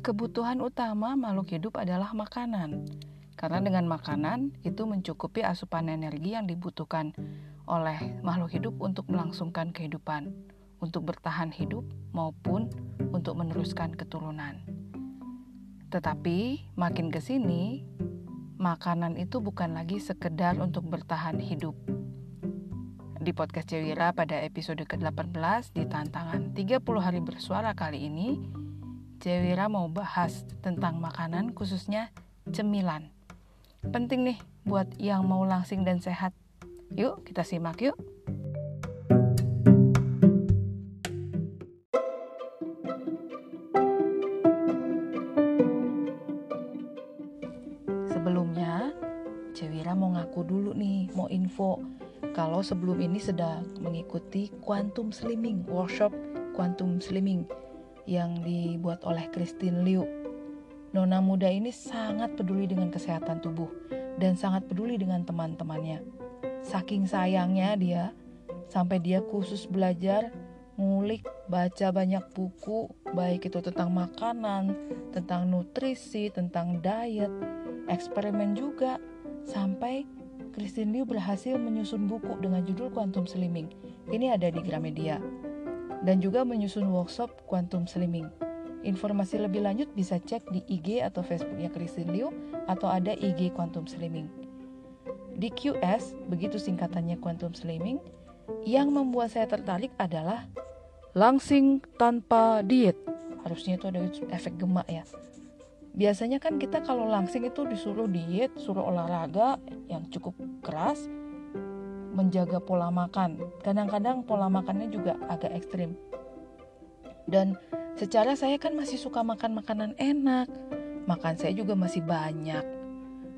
kebutuhan utama makhluk hidup adalah makanan. Karena dengan makanan itu mencukupi asupan energi yang dibutuhkan oleh makhluk hidup untuk melangsungkan kehidupan, untuk bertahan hidup maupun untuk meneruskan keturunan. Tetapi makin ke sini, makanan itu bukan lagi sekedar untuk bertahan hidup. Di podcast Cewira pada episode ke-18 di tantangan 30 hari bersuara kali ini, Cewira mau bahas tentang makanan khususnya cemilan. Penting nih buat yang mau langsing dan sehat. Yuk kita simak yuk. Sebelumnya, Cewira mau ngaku dulu nih, mau info kalau sebelum ini sedang mengikuti Quantum Slimming, workshop Quantum Slimming yang dibuat oleh Christine Liu Nona muda ini sangat peduli dengan kesehatan tubuh dan sangat peduli dengan teman-temannya. Saking sayangnya dia, sampai dia khusus belajar, ngulik, baca banyak buku, baik itu tentang makanan, tentang nutrisi, tentang diet, eksperimen juga, sampai Christine Liu berhasil menyusun buku dengan judul Quantum Slimming. Ini ada di Gramedia. Dan juga menyusun workshop Quantum Slimming Informasi lebih lanjut bisa cek di IG atau Facebooknya Christine Liu atau ada IG Quantum Slimming. Di QS, begitu singkatannya Quantum Slimming, yang membuat saya tertarik adalah langsing tanpa diet. Harusnya itu ada efek gemak ya. Biasanya kan kita kalau langsing itu disuruh diet, suruh olahraga yang cukup keras, menjaga pola makan. Kadang-kadang pola makannya juga agak ekstrim. Dan Secara saya kan masih suka makan makanan enak, makan saya juga masih banyak.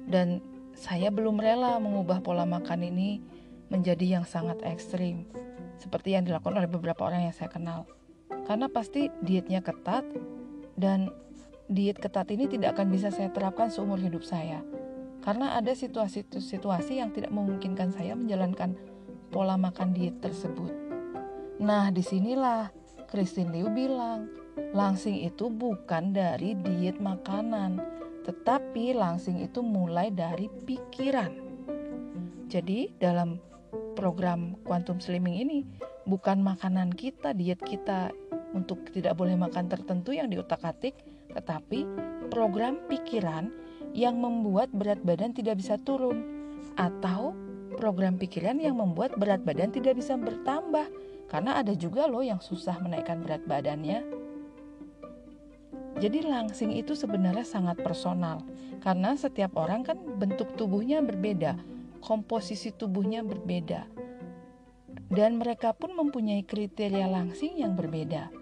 Dan saya belum rela mengubah pola makan ini menjadi yang sangat ekstrim, seperti yang dilakukan oleh beberapa orang yang saya kenal. Karena pasti dietnya ketat dan diet ketat ini tidak akan bisa saya terapkan seumur hidup saya. Karena ada situasi-situasi yang tidak memungkinkan saya menjalankan pola makan diet tersebut. Nah, di sinilah Christine Liu bilang, Langsing itu bukan dari diet makanan, tetapi langsing itu mulai dari pikiran. Jadi, dalam program Quantum Slimming ini bukan makanan kita, diet kita untuk tidak boleh makan tertentu yang diotak-atik, tetapi program pikiran yang membuat berat badan tidak bisa turun atau program pikiran yang membuat berat badan tidak bisa bertambah karena ada juga loh yang susah menaikkan berat badannya jadi langsing itu sebenarnya sangat personal karena setiap orang kan bentuk tubuhnya berbeda, komposisi tubuhnya berbeda. Dan mereka pun mempunyai kriteria langsing yang berbeda.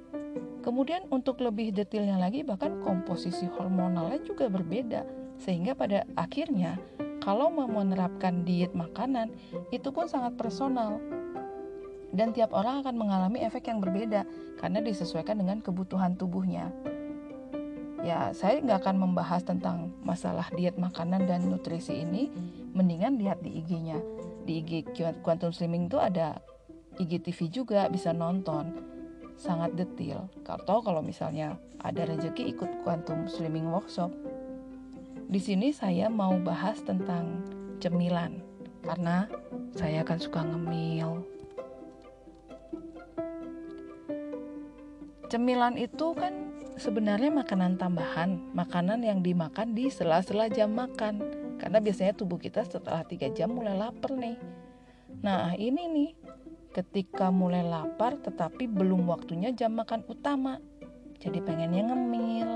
Kemudian untuk lebih detailnya lagi bahkan komposisi hormonalnya juga berbeda sehingga pada akhirnya kalau mau menerapkan diet makanan itu pun sangat personal. Dan tiap orang akan mengalami efek yang berbeda karena disesuaikan dengan kebutuhan tubuhnya. Ya saya nggak akan membahas tentang masalah diet makanan dan nutrisi ini. Mendingan lihat di IG-nya di IG Quantum Slimming itu ada IGTV juga bisa nonton. Sangat detail. Atau kalau misalnya ada rezeki ikut Quantum Slimming Workshop di sini saya mau bahas tentang cemilan karena saya akan suka ngemil cemilan itu kan sebenarnya makanan tambahan, makanan yang dimakan di sela-sela jam makan. Karena biasanya tubuh kita setelah 3 jam mulai lapar nih. Nah ini nih, ketika mulai lapar tetapi belum waktunya jam makan utama. Jadi pengennya ngemil.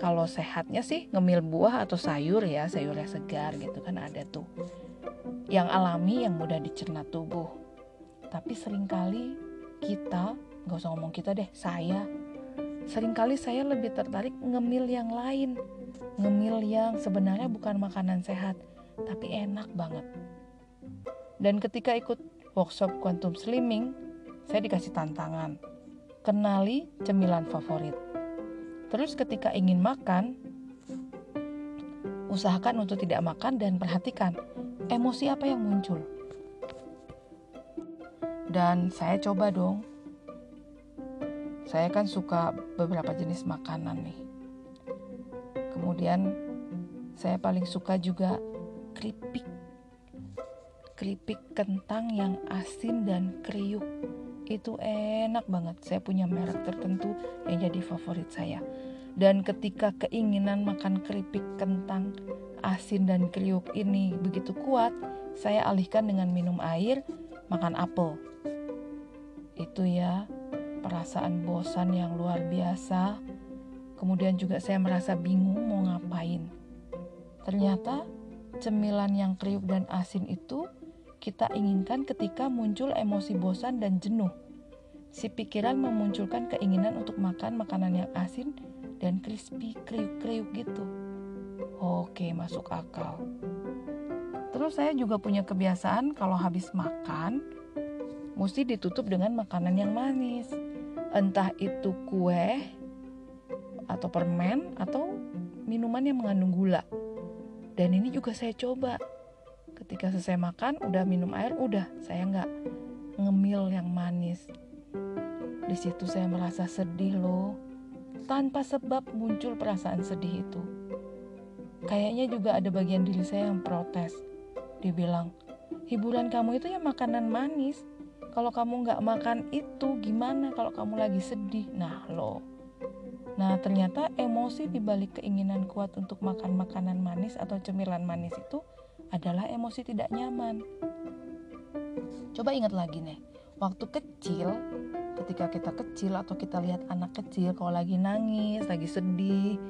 Kalau sehatnya sih ngemil buah atau sayur ya, sayurnya segar gitu kan ada tuh. Yang alami yang mudah dicerna tubuh. Tapi sering kali kita, gak usah ngomong kita deh, saya Seringkali saya lebih tertarik ngemil yang lain, ngemil yang sebenarnya bukan makanan sehat, tapi enak banget. Dan ketika ikut workshop Quantum Slimming, saya dikasih tantangan, kenali cemilan favorit. Terus ketika ingin makan, usahakan untuk tidak makan dan perhatikan emosi apa yang muncul. Dan saya coba dong. Saya kan suka beberapa jenis makanan nih. Kemudian saya paling suka juga keripik. Keripik kentang yang asin dan kriuk itu enak banget. Saya punya merek tertentu yang jadi favorit saya. Dan ketika keinginan makan keripik kentang asin dan kriuk ini begitu kuat saya alihkan dengan minum air makan apel. Itu ya perasaan bosan yang luar biasa. Kemudian juga saya merasa bingung mau ngapain. Ternyata cemilan yang kriuk dan asin itu kita inginkan ketika muncul emosi bosan dan jenuh. Si pikiran memunculkan keinginan untuk makan makanan yang asin dan crispy kriuk-kriuk gitu. Oke, masuk akal. Terus saya juga punya kebiasaan kalau habis makan mesti ditutup dengan makanan yang manis. Entah itu kue atau permen atau minuman yang mengandung gula. Dan ini juga saya coba ketika selesai makan udah minum air udah. Saya nggak ngemil yang manis. Di situ saya merasa sedih loh. Tanpa sebab muncul perasaan sedih itu. Kayaknya juga ada bagian diri saya yang protes. Dia bilang hiburan kamu itu ya makanan manis. Kalau kamu nggak makan itu gimana kalau kamu lagi sedih? Nah loh. Nah, ternyata emosi dibalik keinginan kuat untuk makan makanan manis atau cemilan manis itu adalah emosi tidak nyaman. Coba ingat lagi nih, waktu kecil, ketika kita kecil atau kita lihat anak kecil kalau lagi nangis, lagi sedih,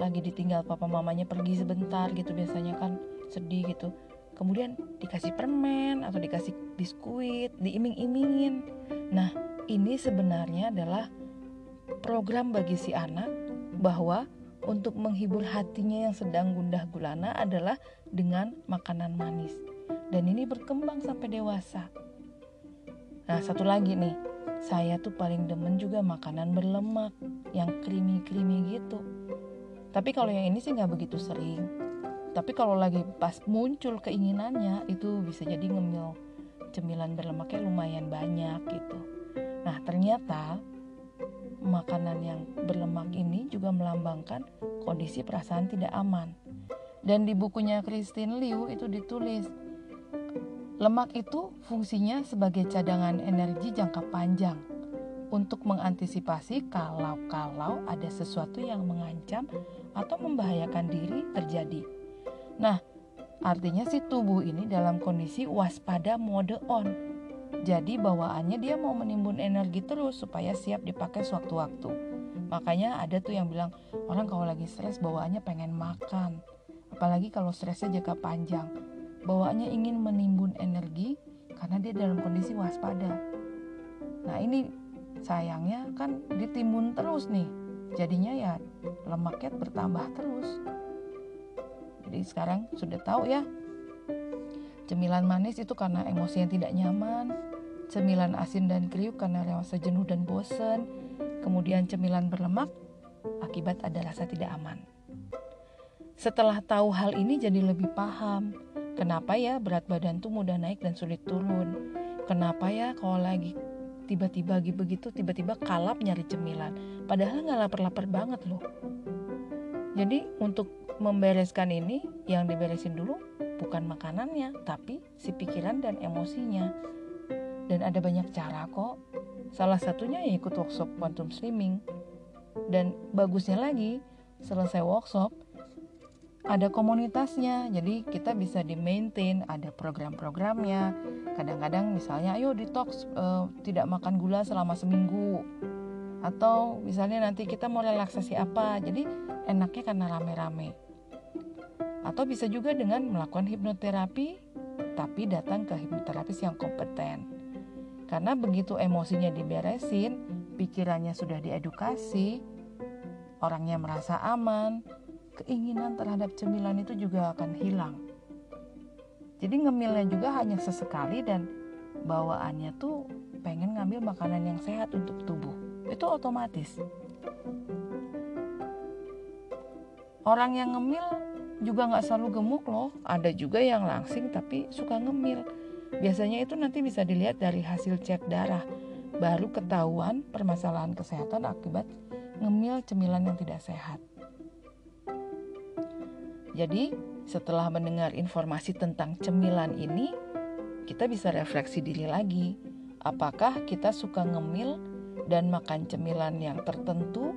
lagi ditinggal papa mamanya pergi sebentar gitu biasanya kan sedih gitu. Kemudian dikasih permen atau dikasih biskuit, diiming-imingin. Nah, ini sebenarnya adalah program bagi si anak bahwa untuk menghibur hatinya yang sedang gundah gulana adalah dengan makanan manis. Dan ini berkembang sampai dewasa. Nah, satu lagi nih, saya tuh paling demen juga makanan berlemak yang creamy-creamy gitu. Tapi kalau yang ini sih nggak begitu sering. Tapi kalau lagi pas muncul keinginannya itu bisa jadi ngemil cemilan berlemaknya lumayan banyak gitu. Nah ternyata makanan yang berlemak ini juga melambangkan kondisi perasaan tidak aman. Dan di bukunya Christine Liu itu ditulis, lemak itu fungsinya sebagai cadangan energi jangka panjang untuk mengantisipasi kalau-kalau ada sesuatu yang mengancam atau membahayakan diri terjadi. Nah, artinya si tubuh ini dalam kondisi waspada mode on jadi bawaannya dia mau menimbun energi terus supaya siap dipakai sewaktu-waktu. Makanya ada tuh yang bilang orang kalau lagi stres bawaannya pengen makan. Apalagi kalau stresnya jangka panjang. Bawaannya ingin menimbun energi karena dia dalam kondisi waspada. Nah ini sayangnya kan ditimbun terus nih. Jadinya ya lemaknya bertambah terus. Jadi sekarang sudah tahu ya Cemilan manis itu karena emosi yang tidak nyaman, cemilan asin dan kriuk karena rasa jenuh dan bosan, kemudian cemilan berlemak akibat ada rasa tidak aman. Setelah tahu hal ini jadi lebih paham, kenapa ya berat badan tuh mudah naik dan sulit turun. Kenapa ya kalau lagi tiba-tiba begitu tiba-tiba kalap nyari cemilan, padahal nggak lapar-lapar banget loh. Jadi untuk membereskan ini, yang diberesin dulu bukan makanannya, tapi si pikiran dan emosinya. Dan ada banyak cara kok. Salah satunya ya ikut workshop quantum slimming. Dan bagusnya lagi, selesai workshop, ada komunitasnya. Jadi kita bisa di maintain, ada program-programnya. Kadang-kadang misalnya ayo detox uh, tidak makan gula selama seminggu. Atau misalnya nanti kita mau relaksasi apa. Jadi enaknya karena rame-rame atau bisa juga dengan melakukan hipnoterapi, tapi datang ke hipnoterapis yang kompeten. Karena begitu emosinya diberesin, pikirannya sudah diedukasi, orangnya merasa aman, keinginan terhadap cemilan itu juga akan hilang. Jadi ngemilnya juga hanya sesekali dan bawaannya tuh pengen ngambil makanan yang sehat untuk tubuh. Itu otomatis. Orang yang ngemil juga nggak selalu gemuk loh. Ada juga yang langsing tapi suka ngemil. Biasanya itu nanti bisa dilihat dari hasil cek darah. Baru ketahuan permasalahan kesehatan akibat ngemil cemilan yang tidak sehat. Jadi, setelah mendengar informasi tentang cemilan ini, kita bisa refleksi diri lagi. Apakah kita suka ngemil dan makan cemilan yang tertentu,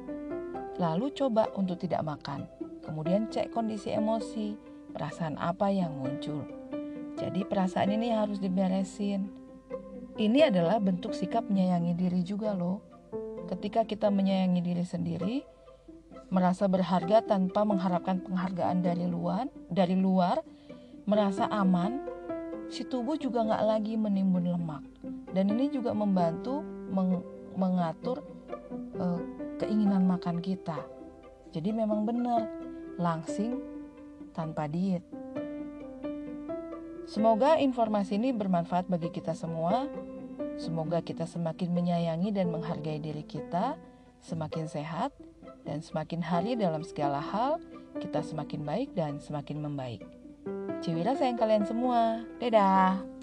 lalu coba untuk tidak makan. Kemudian cek kondisi emosi, perasaan apa yang muncul. Jadi perasaan ini harus diberesin. Ini adalah bentuk sikap menyayangi diri juga loh. Ketika kita menyayangi diri sendiri, merasa berharga tanpa mengharapkan penghargaan dari luar, dari luar, merasa aman, si tubuh juga nggak lagi menimbun lemak. Dan ini juga membantu meng, mengatur uh, keinginan makan kita. Jadi memang benar, langsing tanpa diet. Semoga informasi ini bermanfaat bagi kita semua. Semoga kita semakin menyayangi dan menghargai diri kita, semakin sehat, dan semakin hari dalam segala hal, kita semakin baik dan semakin membaik. Ciwira sayang kalian semua. Dadah.